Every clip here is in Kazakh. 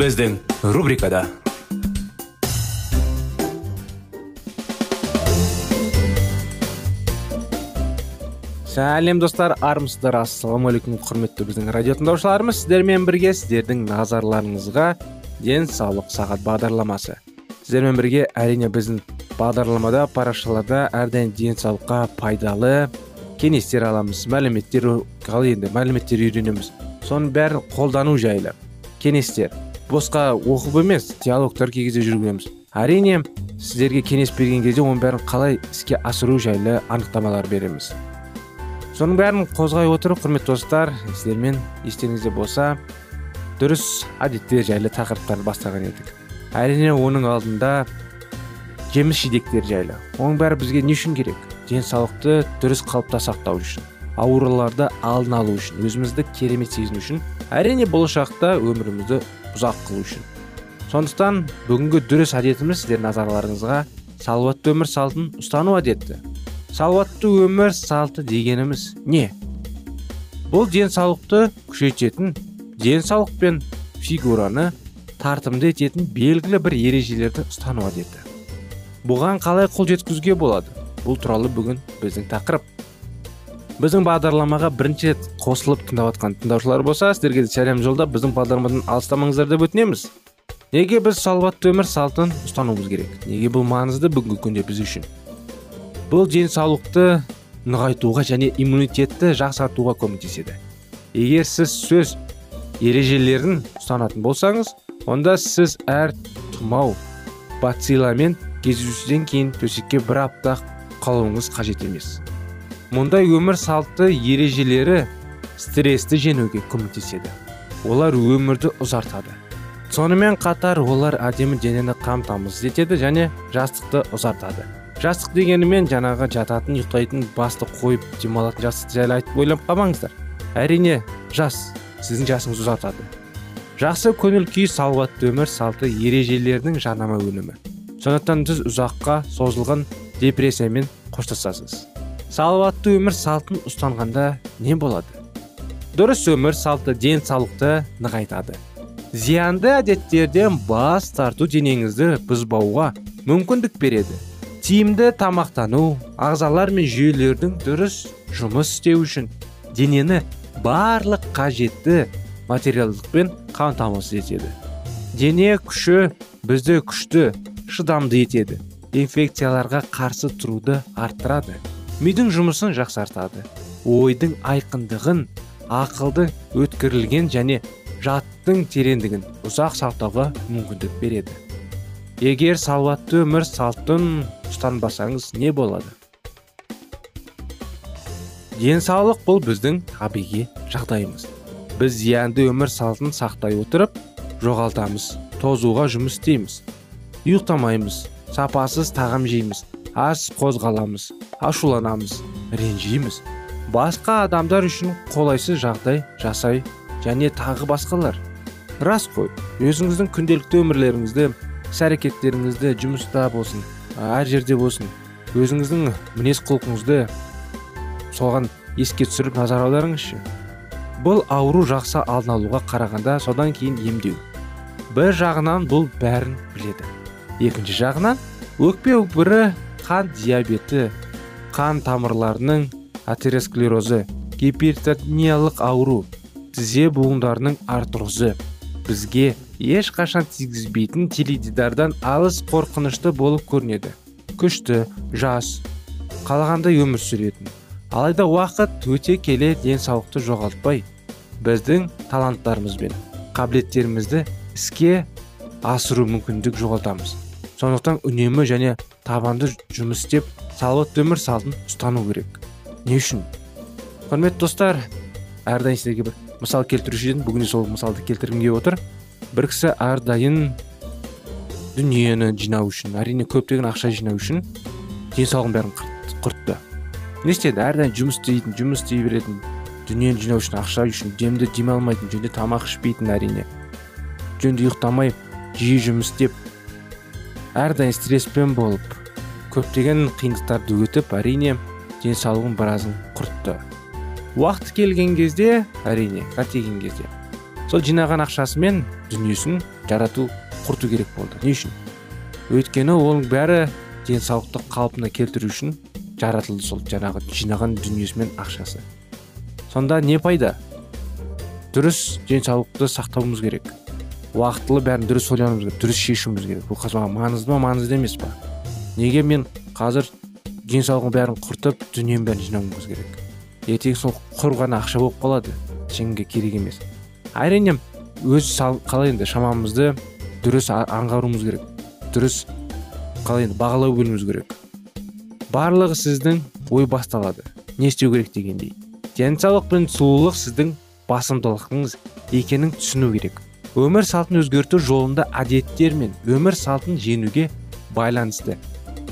Біздің рубрикада сәлем достар армысыздар ассалаумағалейкум құрметті біздің радио тыңдаушыларымыз сіздермен бірге сіздердің назарларыңызға денсаулық сағат бағдарламасы сіздермен бірге әрине біздің бағдарламада парақшаларда әрдайым денсаулыққа пайдалы кеңестер аламыз мәліметтер қалай енді мәліметтер үйренеміз соның бәрін қолдану жайлы кеңестер босқа оқып емес диалогтар кезде жүргіземіз әрине сіздерге кеңес берген кезде оның бәрін қалай іске асыру жайлы анықтамалар береміз. Соның бәрін қозғай отырып құрметті достар сіздермен естеріңізде болса дұрыс әдеттер жайлы тақырыптарды бастаған едік. Әрине оның алдында жеміс жидектер жайлы. Оның бәрі бізге не үшін керек? Денсаулықты дұрыс қалыпта сақтау үшін ауруларды алдын алу үшін өзімізді керемет сезіну үшін. Әрине болашақта өмірімізді ұзақ қылу үшін. Сондықтан бүгінгі дұрыс әдетіміз сіздердің назарларыңызға салауатты өмір салтын ұстану әдеті салауатты өмір салты дегеніміз не? Бұл денсаулықты күшейтетін денсаулық пен фигураны тартымды ететін белгілі бір ережелерді ұстану әдеті. Бұған қалай қол жеткізуге болады? Бұл туралы бүгін біздің тақырып. Біздің бағдарламаға бірінші рет қосылып тыңдап жатқан тыңдаушылар болса сіздерге де сәлем жолдап біздің бағдарламадан алыстамаңыздар деп өтінеміз. Неге біз салауатты өмір салтын ұстануымыз керек? Неге бұл маңызды бүгінгі күнде біз үшін? Бұл денсаулықты нығайтуға және иммунитетті жақсартуға көмектеседі. Егер сіз сөз ережелерін ұстанатын болсаңыз онда сіз әр тұмау бацилламен кездесуден кейін төсекке бір апта қалуыңыз қажет емес. Мұндай өмір салты ережелері стрессті жеңуге көмектеседі. Олар өмірді ұзартады. Сонымен қатар олар әдемі денені қамтамасыз етеді және жастықты ұзартады. Жастық дегенімен жаңағы жататын ұйықтайтын басты қойып демалатын жастықты жайлы айтып ойлап қалмаңыздар. Әрине жас сіздің жасыңызды ұзартады. Жақсы көңіл күй салауатты өмір салты ережелерінің жарнама өнімі. Сондықтан сіз ұзаққа созылған депрессиямен қоштасасыз. Салауатты өмір салтын ұстанғанда не болады? Дұрыс өмір салты денсаулықты нығайтады. Зиянды әдеттерден бас тарту денеңізді бұзбауға мүмкіндік береді. Тиімді тамақтану ағзалар мен жүйелердің дұрыс жұмыс істеу үшін денені барлық қажетті материалдықпен қамтамасыз етеді. Дене күші бізді күшті шыдамды етеді. Инфекцияларға қарсы тұруды арттырады. Мидың жұмысын жақсартады. Ойдың айқындығын ақылды өткірілген және жаттың тереңдігін ұзақ сақтауға мүмкіндік береді. Егер салауатты өмір салтын ұстанбасаңыз не болады? Денсаулық бұл біздің табиғи жағдайымыз. Біз зиянды өмір салтын сақтай отырып жоғалтамыз тозуға жұмыс істейміз. Ұйықтамаймыз сапасыз тағам жейміз. Аз қозғаламыз ашуланамыз ренжиміз. Басқа адамдар үшін қолайсыз жағдай жасай және тағы басқалар. Рас қой өзіңіздің күнделікті өмірлеріңізді іс әрекеттеріңізді жұмыста болсын әр жерде болсын. Өзіңіздің мінез құлқыңызды соған еске түсіріп назар аударыңызшы. Бұл ауру жақсы алдын алуға қарағанда содан кейін емдеу. Бір жағынан бұл бәрін біледі. Екінші жағынан өкпе өкпірі қан диабеті қан тамырларының атеросклерозы гипертониялық ауру тізе буындарының артрозы. Бізге ешқашан тигізбейтін теледидардан алыс қорқынышты болып көрінеді. Күшті жас қалағандай өмір сүретін. Алайда уақыт өте келе денсаулықты жоғалтпай біздің таланттарымыз бен қабілеттерімізді іске асыру мүмкіндік жоғалтамыз. Сондықтан үнемі және табанды жұмыс істеп салауатты өмір салтын ұстану керек. Не үшін? Құрметті достар әрдайым сіздерге бір мысал келтіруші едім бүгін сол мысалды келтіргім келіп отыр. Бір кісі әрдайым дүниені жинау үшін әрине көптеген ақша жинау үшін денсаулығын бәрін құрт- құртты. Не істеді? Әрдайым жұмыс істейтін жұмыс істей беретін дүниені жинау үшін ақша үшін демді демалмайтын жөнде тамақ ішпейтін әрине. Жөнді ұйықтамай жиі жұмыс істеп әрдайым стресспен болып көптеген қиындықтарды өтіп әрине денсаулығын біразын құртты. Уақыт келген кезде әрине қартайген кезде сол жинаған ақшасымен дүниесін жарату құрту керек болды. Не үшін? Өйткені оның бәрі денсаулықты қалпына келтіру үшін жаратылды сол жаңағы жинаған дүниесі мен ақшасы. Сонда не пайда? Дұрыс денсаулықты сақтауымыз керек. Уақытылы бәрін дұрыс ойлануымыз керек дұрыс шешуіміз керек. Бұл қазір маңызды ма? Маңызды емес па неге мен қазір денсаулығымның бәрін құртып дүниемнің бәрін жинауымыз керек? Ертең сол құр ғана ақша болып қалады. Ештеңеге керек емес. Әрине өз қалай енді шамамызды дұрыс аңғаруымыз керек. Дұрыс қалай енді бағалау білуіміз керек. Барлығы сіздің ой басталады. Не істеу керек дегендей. Денсаулық пен сұлулық сіздің басымдылығыңыз екенін түсіну керек. Өмір салтын өзгерту жолында әдеттер мен өмір салтын жеңуге байланысты.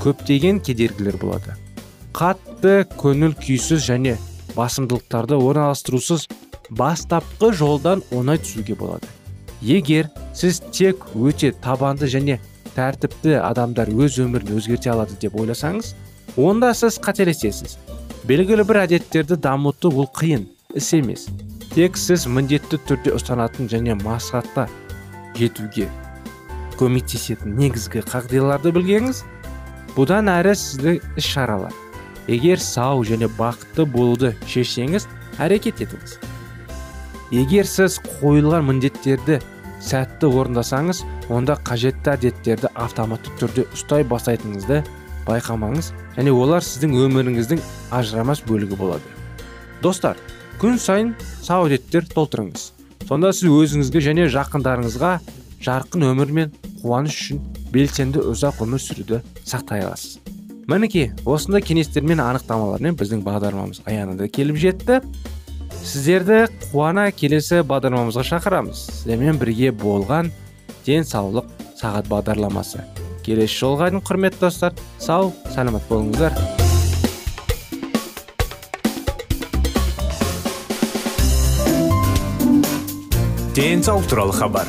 Көптеген кедергілер болады. Қатты көңіл күйсіз және басымдылықтарды орналастырусыз бастапқы жолдан оңай түсуге болады. Егер сіз тек өте табанды және тәртіпті адамдар өз өмірін өзгерте алады деп ойласаңыз онда сіз қателесесіз. Белгілі бір әдеттерді дамыту бұл қиын іс емес. Тек сіз міндетті түрде ұстанатын және мақсатқа жетуге көмектесетін негізгі қағидаларды білгеңіз бұдан әрі сізді іс шаралар егер сау және бақытты болуды шешсеңіз әрекет етіңіз. Егер сіз қойылған міндеттерді сәтті орындасаңыз онда қажетті әдеттерді автоматты түрде ұстай бастайтыныңызды байқамаңыз және олар сіздің өміріңіздің ажырамас бөлігі болады. Достар күн сайын сау әдеттер толтырыңыз. Сонда сіз өзіңізге және жақындарыңызға жарқын өмір мен қуаныш үшін белсенді ұзақ өмір сүруді сақтай аласыз. Мінекей осындай кеңестер мен анықтамалармен біздің бағдарламамыз аяғына келіп жетті. Сіздерді қуана келесі бағдарламамызға шақырамыз. Сіздермен бірге болған денсаулық сағат бағдарламасы. Келесі жолға дейін құрметті достар сау саламат болыңыздар. Денсаулық туралы хабар.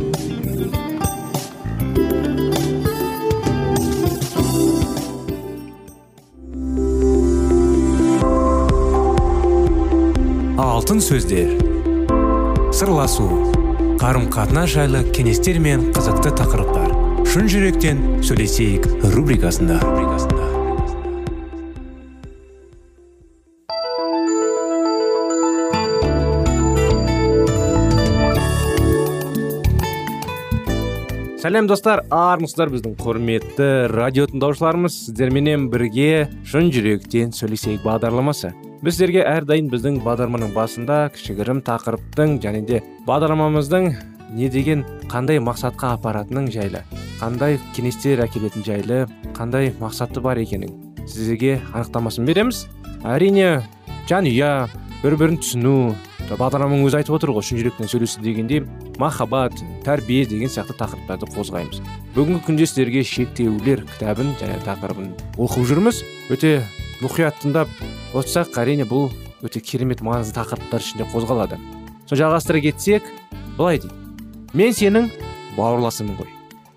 Алтын сөздер. Сырласу қарым қатынас жайлы кеңестер мен қызықты тақырыптар. Шын жүректен сөйлесейік рубрикасында. Сәлем достар. Армысыздар біздің құрметті радио тыңдаушыларымыз сіздерменен бірге шын жүректен сөйлесейік бағдарламасы. Біз сіздерге әрдайым біздің бағдарламаның басында кішігірім тақырыптың және де бағдарламамыздың не деген қандай мақсатқа апаратының жайлы қандай кеңестер әкелетін жайлы қандай мақсаты бар екенін сіздерге анықтамасын береміз. Әрине жанұя бір бірін түсіну бағдарламаның өзі айтып отыр ғой шын жүректен сөйлесу дегенде махаббат тәрбие деген сияқты тақырыптарды қозғаймыз. Бүгінгі күнде сіздерге шектеулер кітабын және тақырыбын оқып жүрміз. Өте мұқият тыңдап отырсақ әрине бұл өте керемет маңызды тақырыптар ішінде қозғалады. Сол жалғастыра кетсек былай дейді. Мен сенің бауырласымын ғой.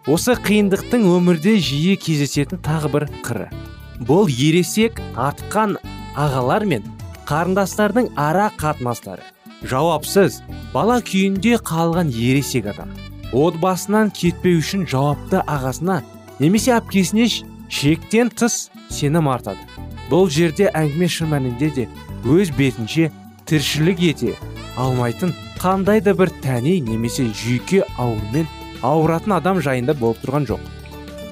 Осы қиындықтың өмірде жиі кездесетін тағы бір қыры. Бұл ересек атқан ағалар мен қарындастардың ара қатынастары. Жауапсыз бала күйінде қалған ересек адам. Отбасынан кетпеу үшін жауапты ағасына немесе әпкесіне шектен тыс сенім артады. Бұл жерде әңгіме шын мәнінде де өз бетінше тіршілік ете алмайтын қандай да бір тәни немесе жүйке аурумен ауыратын адам жайында болып тұрған жоқ.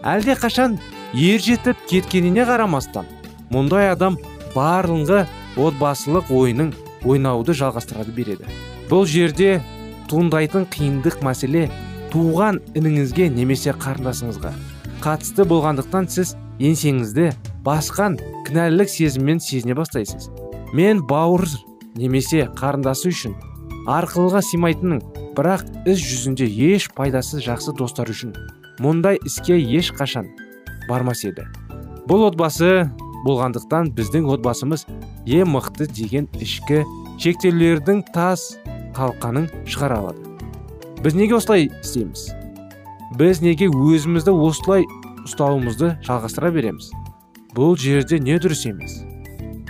Әлде қашан ер жетіп кеткеніне қарамастан мұндай адам барлығы отбасылық ойының ойнауды жалғастырады береді. Бұл жерде туындайтын қиындық мәселе туған ініңізге немесе қарындасыңызға қатысты болғандықтан сіз еңсеңізді басқан кінәлілік сезіммен сезіне бастайсыз. Мен бауыр немесе қарындасы үшін арқылыға сыймайтынын бірақ іс жүзінде еш пайдасыз жақсы достар үшін мұндай іске еш қашан бармас еді. Бұл отбасы болғандықтан біздің отбасымыз ең мықты деген ішкі шектеулердің тас қалқанын шығара алады. Біз неге осылай істейміз? Біз неге өзімізді осылай ұстауымызды жалғастыра береміз? Бұл жерде не дұрыс емес.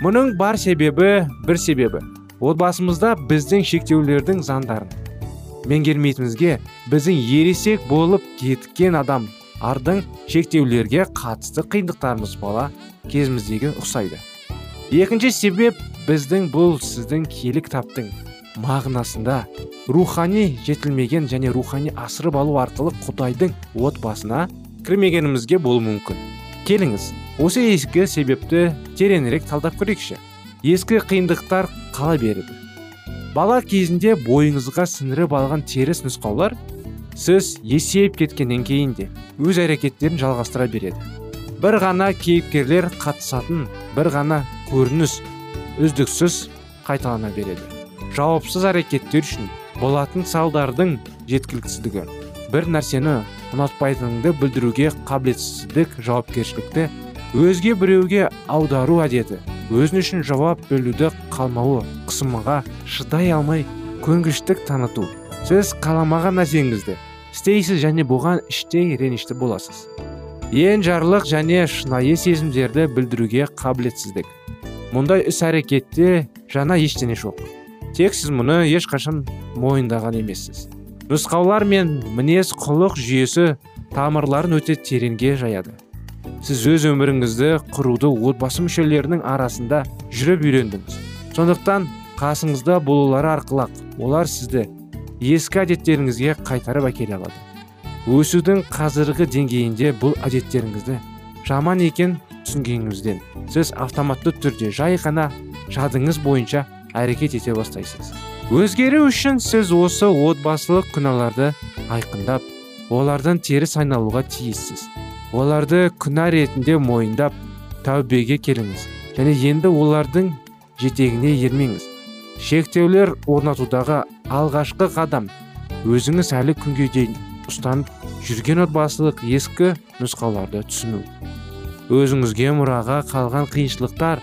Мұның бар себебі бір себебі. Отбасымызда біздің шектеулердің заңдарын. Меңгермейтінімізге біздің ересек болып кеткен адам ардың шектеулерге қатысты қиындықтарымыз бала кезіміздегі ұқсайды. Екінші себеп біздің бұл сіздің киелі кітаптың мағынасында рухани жетілмеген және рухани асырып алу арқылы құдайдың отбасына кірмегенімізге болуы мүмкін. Келіңіз. Осы ескі себепті тереңірек талдап көрейікші ескі қиындықтар қала береді. Бала кезінде бойыңызға сіңіріп алған теріс нұсқаулар сіз есейіп кеткеннен кейін де өз әрекеттерін жалғастыра береді. Бір ғана кейіпкерлер қатысатын бір ғана көрініс үздіксіз қайталана береді. Жауапсыз әрекеттер үшін болатын салдардың жеткіліксіздігі. Бір нәрсені ұнатпайтыныңды білдіруге қабілетсіздік жауапкершілікті өзге біреуге аудару әдеті өзін үшін жауап бөлуді қалмауы қысымға шыдай алмай көнгіштік таныту. Сіз қаламаған нәрсеңізді істейсіз және бұған іштей ренішті боласыз. Ең жарлық және шынайы сезімдерді білдіруге қабілетсіздік. Мұндай іс әрекетте жаңа ештеңе жоқ. Тек сіз мұны ешқашан мойындаған емессіз. Нұсқаулар мен мінез құлық жүйесі тамырларын өте тереңге жаяды. Сіз өз өміріңізді құруды отбасы мүшелерінің арасында жүріп үйрендіңіз. Сондықтан қасыңызда болулары арқылы олар сізді ескі әдеттеріңізге қайтарып әкеле алады. Өсудің қазіргі деңгейінде бұл әдеттеріңізді жаман екен түсінгеніңізден. Сіз автоматты түрде жай ғана жадыңыз бойынша әрекет ете бастайсыз. Өзгеру үшін сіз осы отбасылық күнәларды айқындап олардан теріс айналуға тиіссіз. Оларды күнә ретінде мойындап тәубеге келіңіз. Және енді олардың жетегіне ермеңіз. Шектеулер орнатудағы алғашқы қадам. Өзіңіз әлі күнге дейін ұстанып жүрген отбасылық ескі нұсқаларды түсіну. Өзіңізге мұраға қалған қиыншылықтар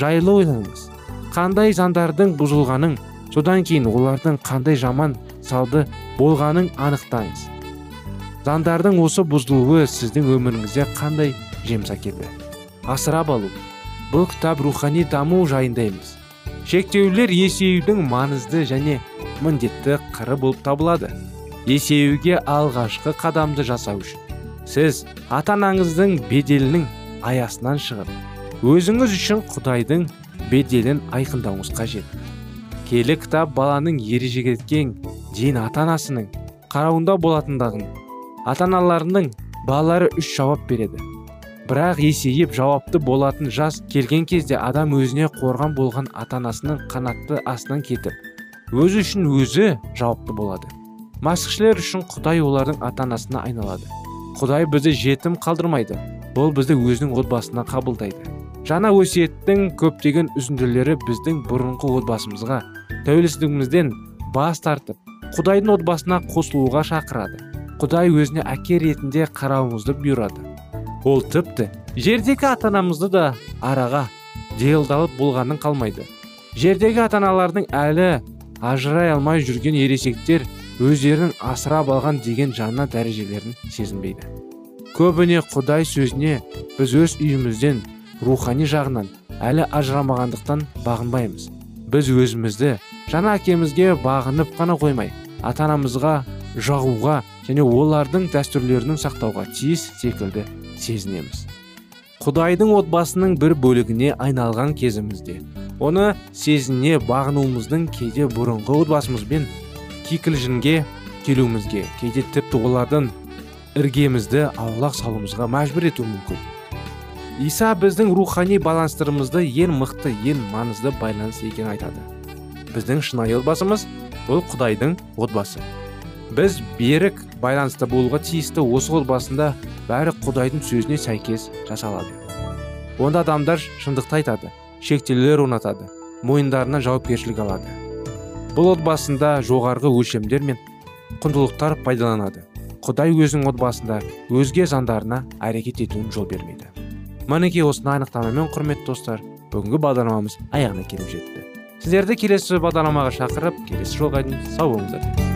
жайлы ойлаңыз. Қандай заңдардың бұзылғанын содан кейін олардың қандай жаман салды болғанын анықтаңыз. Заңдардың осы бұзылуы сіздің өміріңізде қандай жеміс әкелді асырап алу. Бұл кітап рухани даму жайында емес. Шектеулер есеюдің маңызды және міндетті қыры болып табылады. Есеюге алғашқы қадамды жасау үшін сіз ата анаңыздың беделінің аясынан шығып өзіңіз үшін құдайдың беделін айқындауыңыз қажет. Келі кітап баланың ережеге дейін ата анасының қарауында болатындығын ата аналарының балалары үш жауап береді. Бірақ есейіп жауапты болатын жас келген кезде адам өзіне қорған болған ата анасының қанатты астынан кетіп өзі үшін өзі жауапты болады. Масқішілер үшін құдай олардың ата анасына айналады. Құдай бізді жетім қалдырмайды. Ол бізді өзінің отбасына қабылдайды. Жаңа өсиеттің көптеген үзінділері біздің бұрынғы отбасымызға тәуелсіздігімізден бас тартып құдайдың отбасына қосылуға шақырады. Құдай өзіне әке ретінде қарауымызды бұйырады. Ол тіпті жердегі ата анамызды да араға делдалып болғанын қалмайды. Жердегі ата аналардың әлі ажырай алмай жүрген ересектер өздерінің асырап алған деген жаңа дәрежелерін сезінбейді. Көбіне құдай сөзіне біз өз үйімізден рухани жағынан әлі ажырамағандықтан бағынбаймыз. Біз өзімізді жаңа әкемізге бағынып қана қоймай ата анамызға жағуға және олардың дәстүрлерінің сақтауға тиіс секілді сезінеміз. Құдайдың отбасының бір бөлігіне айналған кезімізде оны сезіне бағынуымыздың кейде бұрынғы отбасымызбен кикілжінге келуімізге кейде тіпті олардың іргемізді аулақ салуымызға мәжбүр етуі мүмкін. Иса біздің рухани баланстырымызды ең мықты ең маңызды байланыс екенін айтады. Біздің шынайы отбасымыз бұл құдайдың отбасы. Біз берік байланыста болуға тиісті осы отбасында бәрі құдайдың сөзіне сәйкес жасалады. Онда адамдар шындықты айтады шектеулер орнатады мойындарына жауапкершілік алады. Бұл отбасында жоғарғы өлшемдер мен құндылықтар пайдаланады. Құдай өзінің отбасында өзге заңдарына әрекет етуін жол бермейді. Мінекей осыны анықтамамен құрметті достар бүгінгі бағдарламамыз аяғына келіп жетті. Сіздерді келесі бағдарламаға шақырып келесі жолға дейін сау болыңыздар.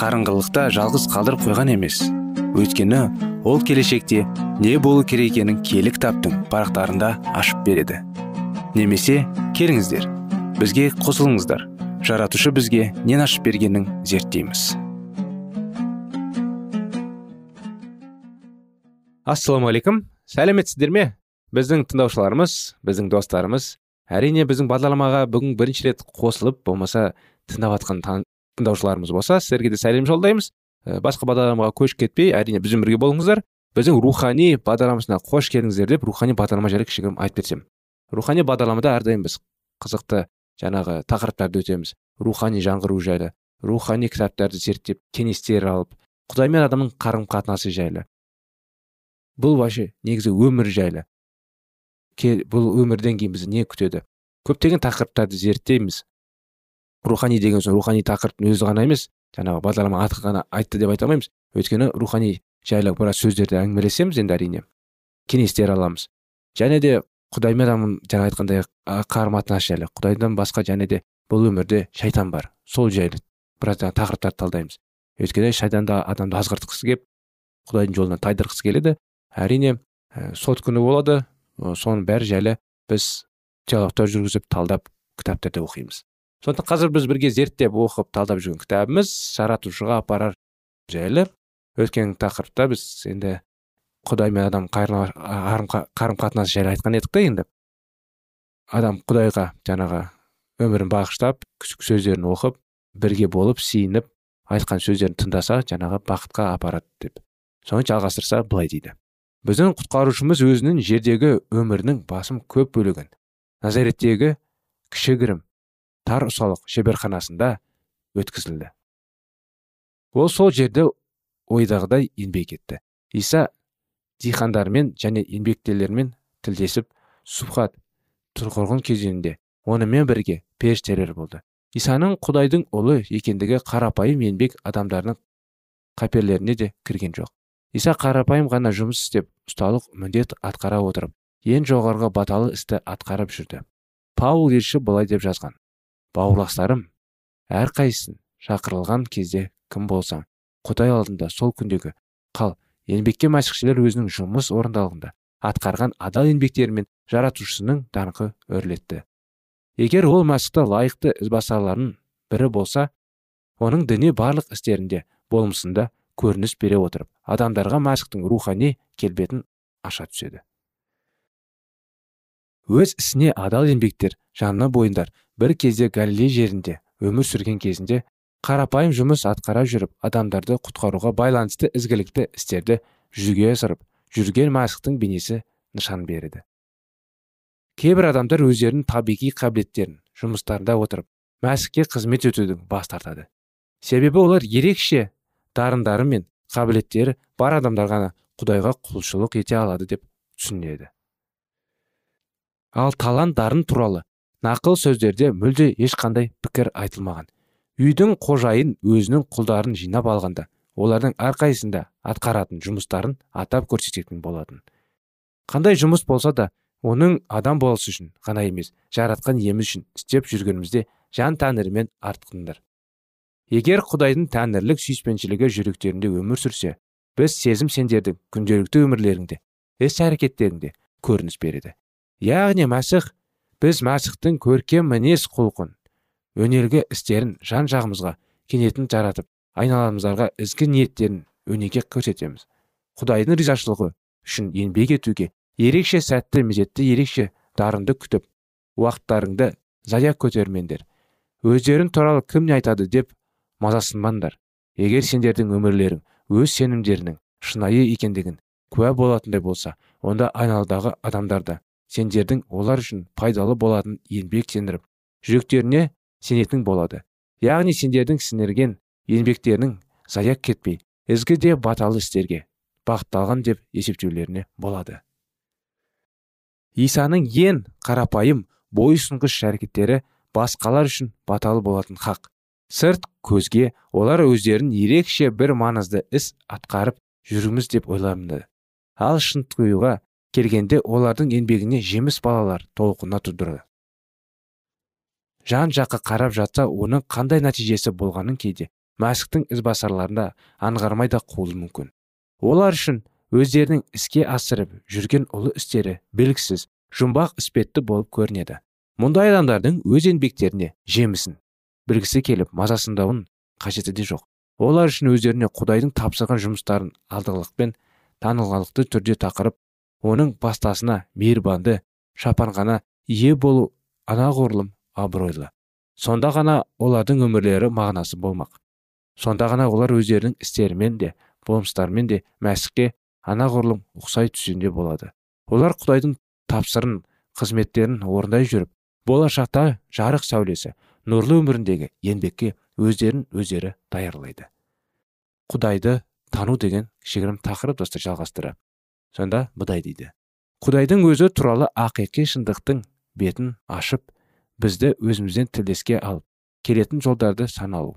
қарыңғылықта жалғыз қалдырып қойған емес. Өйткені ол келешекте не болу керек екенін кітаптың парақтарында ашып береді. Немесе келіңіздер бізге қосылыңыздар. Жаратушы бізге нен ашып бергенін зерттейміз. Ассалаумағалейкум сәлеметсіздер ме? Біздің тыңдаушыларымыз біздің достарымыз әрине біздің бағдарламаға бүгін бірінші рет қосылып болмаса тыңдап жатқан тыңдаушыларымыз болса сіздерге де сәлем жолдаймыз. Ә, басқа бағдарламаға көшіп кетпей әрине бізбен бірге болыңыздар. Біздің рухани бағдарламасына қош келдіңіздер деп рухани бағдарлама жайлы кішігірім айтып берсем. Рухани бағдарламада әрдайым біз қызықты жаңағы тақырыптарды өтеміз. Рухани жаңғыру жайлы рухани кітаптарды зерттеп кеңестер алып құдай мен адамның қарым қатынасы жайлы. Бұл вообще негізі өмір жайлы. Бұл өмірден кейін бізді не күтеді? Көптеген тақырыптарды зерттейміз. Рухани деген соң рухани тақырыптың өзі ғана емес жаңағы бағдарлама аты ғана айтты деп айта алмаймыз. Өйткені рухани жайлы біраз сөздерді әңгімелесеміз енді әрине. Кеңестер аламыз. Және де құдай мен адамның жаңа айтқандай қарым қатынас жайлы құдайдан басқа және де бұл өмірде шайтан бар. Сол жайлы біраз тақырыптарды талдаймыз. Өйткені шайтан да адамды азғыртқысы келіп құдайдың жолынан тайдырғысы келеді. Әрине ә, сот күні болады. Соның бәрі жайлы біз диалогтар жүргізіп талдап кітаптарды оқимыз. Сондықтан қазір біз бірге зерттеп оқып талдап жүрген кітабымыз жаратушыға апарар жайлы. Өткен тақырыпта біз енді құдай мен адам қарым қатынасы жайлы айтқан едік та енді. Адам құдайға жаңағы өмірін бағыштап сөздерін оқып бірге болып сиініп айтқан сөздерін тыңдаса жаңағы бақытқа апарады деп. Соны жалғастырса былай дейді. Біздің құтқарушымыз өзінің жердегі өмірінің басым көп бөлігін назареттегі кішігірім тар ұсалық шеберханасында өткізілді. Ол сол жерде ойдағыдай еңбек етті. Иса дихандармен және еңбектелермен тілдесіп субхат тұрғырғын кезеңінде онымен бірге періштелер болды. Исаның құдайдың ұлы екендігі қарапайым еңбек адамдарының қаперлеріне де кірген жоқ. Иса қарапайым ғана жұмыс істеп ұсталық міндет атқара отырып ең жоғарғы баталы істі атқарып жүрді. Паул елші былай деп жазған. Бауырластарым әрқайсысын шақырылған кезде кім болсаң құдай алдында сол күндегі қал еңбекке мәсіхшілер өзінің жұмыс орындалығында атқарған адал еңбектерімен жаратушысының даңқы өрлетті. Егер ол мәсіхті лайықты ізбасарлардың бірі болса оның діни барлық істерінде болмысында көрініс бере отырып адамдарға мәсіхтің рухани келбетін аша түседі. Өз ісіне адал еңбектер жанына бойындар бір кезде галилей жерінде өмір сүрген кезінде қарапайым жұмыс атқара жүріп адамдарды құтқаруға байланысты ізгілікті істерді жүзеге асырып жүрген мәсіхтің бейнесі нышан береді. Кейбір адамдар өздерінің табиғи қабілеттерін жұмыстарында отырып мәсіхке қызмет етудің бас тартады. Себебі олар ерекше дарындары мен қабілеттері бар адамдар ғана құдайға құлшылық ете алады деп түсінеді. Ал талант дарын туралы нақыл сөздерде мүлде ешқандай пікір айтылмаған. Үйдің қожайын өзінің құлдарын жинап алғанда олардың әрқайсында атқаратын жұмыстарын атап көрсететін болатын. Қандай жұмыс болса да оның адам болысы үшін ғана емес жаратқан иеміз үшін істеп жүргенімізде жан тәңірімен артқандар егер құдайдың тәңірлік сүйіспеншілігі жүректерінде өмір сүрсе біз сезім сендердің күнделікті өмірлеріңде іс әрекеттеріңде көрініс береді. Яғни мәсіх біз мәсіхтің көркем мінез құлқын өнергі істерін жан жағымызға кенетін жаратып айналамыздарға ізгі ниеттерін өнеге көрсетеміз. Құдайдың ризашылығы үшін еңбек етуге ерекше сәтті мезетті ерекше дарынды күтіп уақыттарыңды зая көтермеңдер. Өздерің туралы кім не айтады деп мазасынбаңдар. Егер сендердің өмірлерің өз сенімдерінің шынайы екендігін куә болатындай болса онда айналадағы адамдар да сендердің олар үшін пайдалы болатын еңбек сендіріп жүректеріне сенетін болады. Яғни сендердің сіңірген еңбектерінің зая кетпей ізгі де баталы істерге бағытталған деп есептеулеріне болады. Исаның ең қарапайым бойұсынғыш әрекеттері басқалар үшін баталы болатын хақ. Сырт көзге олар өздерін ерекше бір маңызды іс атқарып жүрміз деп ойланды ал шынтуюға келгенде олардың еңбегіне жеміс балалар толқына тудырды. Жан жаққа қарап жатса оның қандай нәтижесі болғанын кейде мәсіхтің ізбасарларында аңғармай да қалуы мүмкін. Олар үшін өздерінің іске асырып жүрген ұлы істері белгісіз жұмбақ іспетті болып көрінеді. Мұндай адамдардың өз еңбектеріне жемісін білгісі келіп мазасындауын қажеті де жоқ. Олар үшін өздеріне құдайдың тапсырған жұмыстарын алдылықпен танылғандықты түрде тақырып оның бастасына мейірбанды шапанғана ие болу анағұрлым абыройлы. Сонда ғана олардың өмірлері мағынасы болмақ. Сонда ғана олар өздерінің істерімен де болмыстарымен де мәсіхке анағұрлым ұқсай түсуінде болады. Олар құдайдың тапсырын қызметтерін орындай жүріп болашақта жарық сәулесі нұрлы өміріндегі еңбекке өздерін өздері даярлайды. Құдайды тану деген кішігірім тақырып достар жалғастыра. Сонда бұдай дейді. Құдайдың өзі туралы ақиқи шындықтың бетін ашып бізді өзімізден тілдеске алып келетін жолдарды саналу.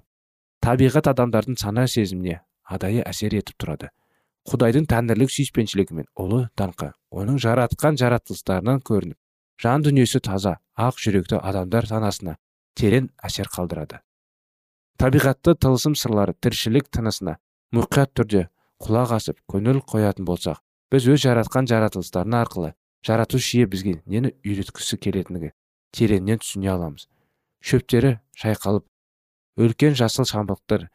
Табиғат адамдардың сана сезіміне адайы әсер етіп тұрады. Құдайдың тәңірлік сүйіспеншілігі мен ұлы даңқы оның жаратқан жаратылыстарынан көрініп жан дүниесі таза ақ жүректі адамдар санасына терең әсер қалдырады. Табиғатты тылсым сырлары тіршілік тынысына мұқият түрде құлақ асып көңіл қоятын болсақ біз өз жаратқан жаратылыстарына арқылы жаратушы ие бізге нені үйреткісі келетіндігі тереңнен түсіне аламыз. Шөптері шайқалып үлкен жасыл шамбықтар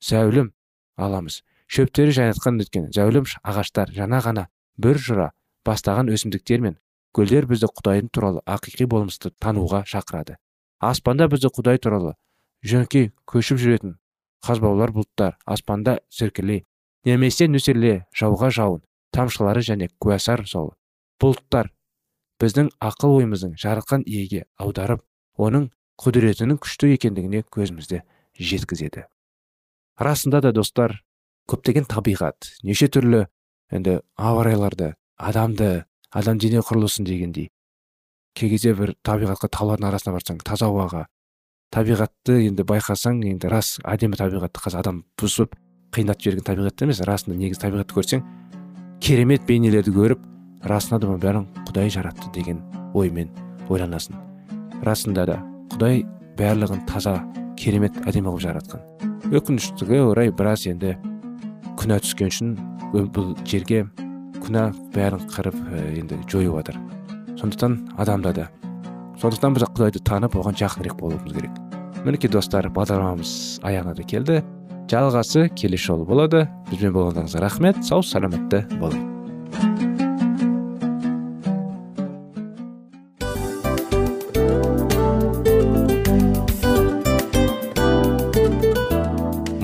зәулім аламыз. Шөптері жайнатқан өткен зәулім ағаштар жаңа ғана бір жыра бастаған өсімдіктер мен гүлдер бізді құдайдың туралы ақиқи болмысты тануға шақырады. Аспанда бізді құдай туралы жөңки көшіп жүретін қазбаулар бұлттар. Аспанда сіркілей немесе нөсерле жауға жауын тамшылары және куәсар сол бұлттар. Біздің ақыл ойымыздың жаратқан иеге аударып оның құдіретінің күшті екендігіне көзімізді жеткізеді. Расында да достар көптеген табиғат неше түрлі енді ауа райларды адамды адам дене құрылысын дегендей. Кей кезде бір табиғатқа таулардың арасына барсаң таза ауаға табиғатты енді байқасаң енді рас әдемі табиғатты қазір адам бұзып қиындатып жіберген табиғат емес расында негізі табиғатты көрсең керемет бейнелерді көріп расында да бәрін құдай жаратты деген оймен ойланасың. Расында да құдай барлығын таза керемет әдемі қылып жаратқан. Өкініштігі орай біраз енді күнә түскен үшін бұл жерге күнә бәрін қырып енді жойып жатыр. Сондықтан адамда да сондықтан біз құдайды танып оған жақынырақ болуымыз керек. Мінекей достар бағдарламамыз аяғына да келді. Жалғасы келесі жолы болады. Бізбен болғандарыңызға рахмет. Сау саламатты болыңыз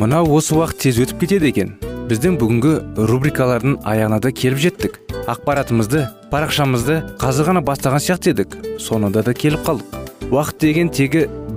мынау осы уақыт тез өтіп кетеді екен. Біздің бүгінгі рубрикалардың аяғына да келіп жеттік. Ақпаратымызды парақшамызды қазір ғана бастаған сияқты едік. Соңында да келіп қалдық. Уақыт деген тегі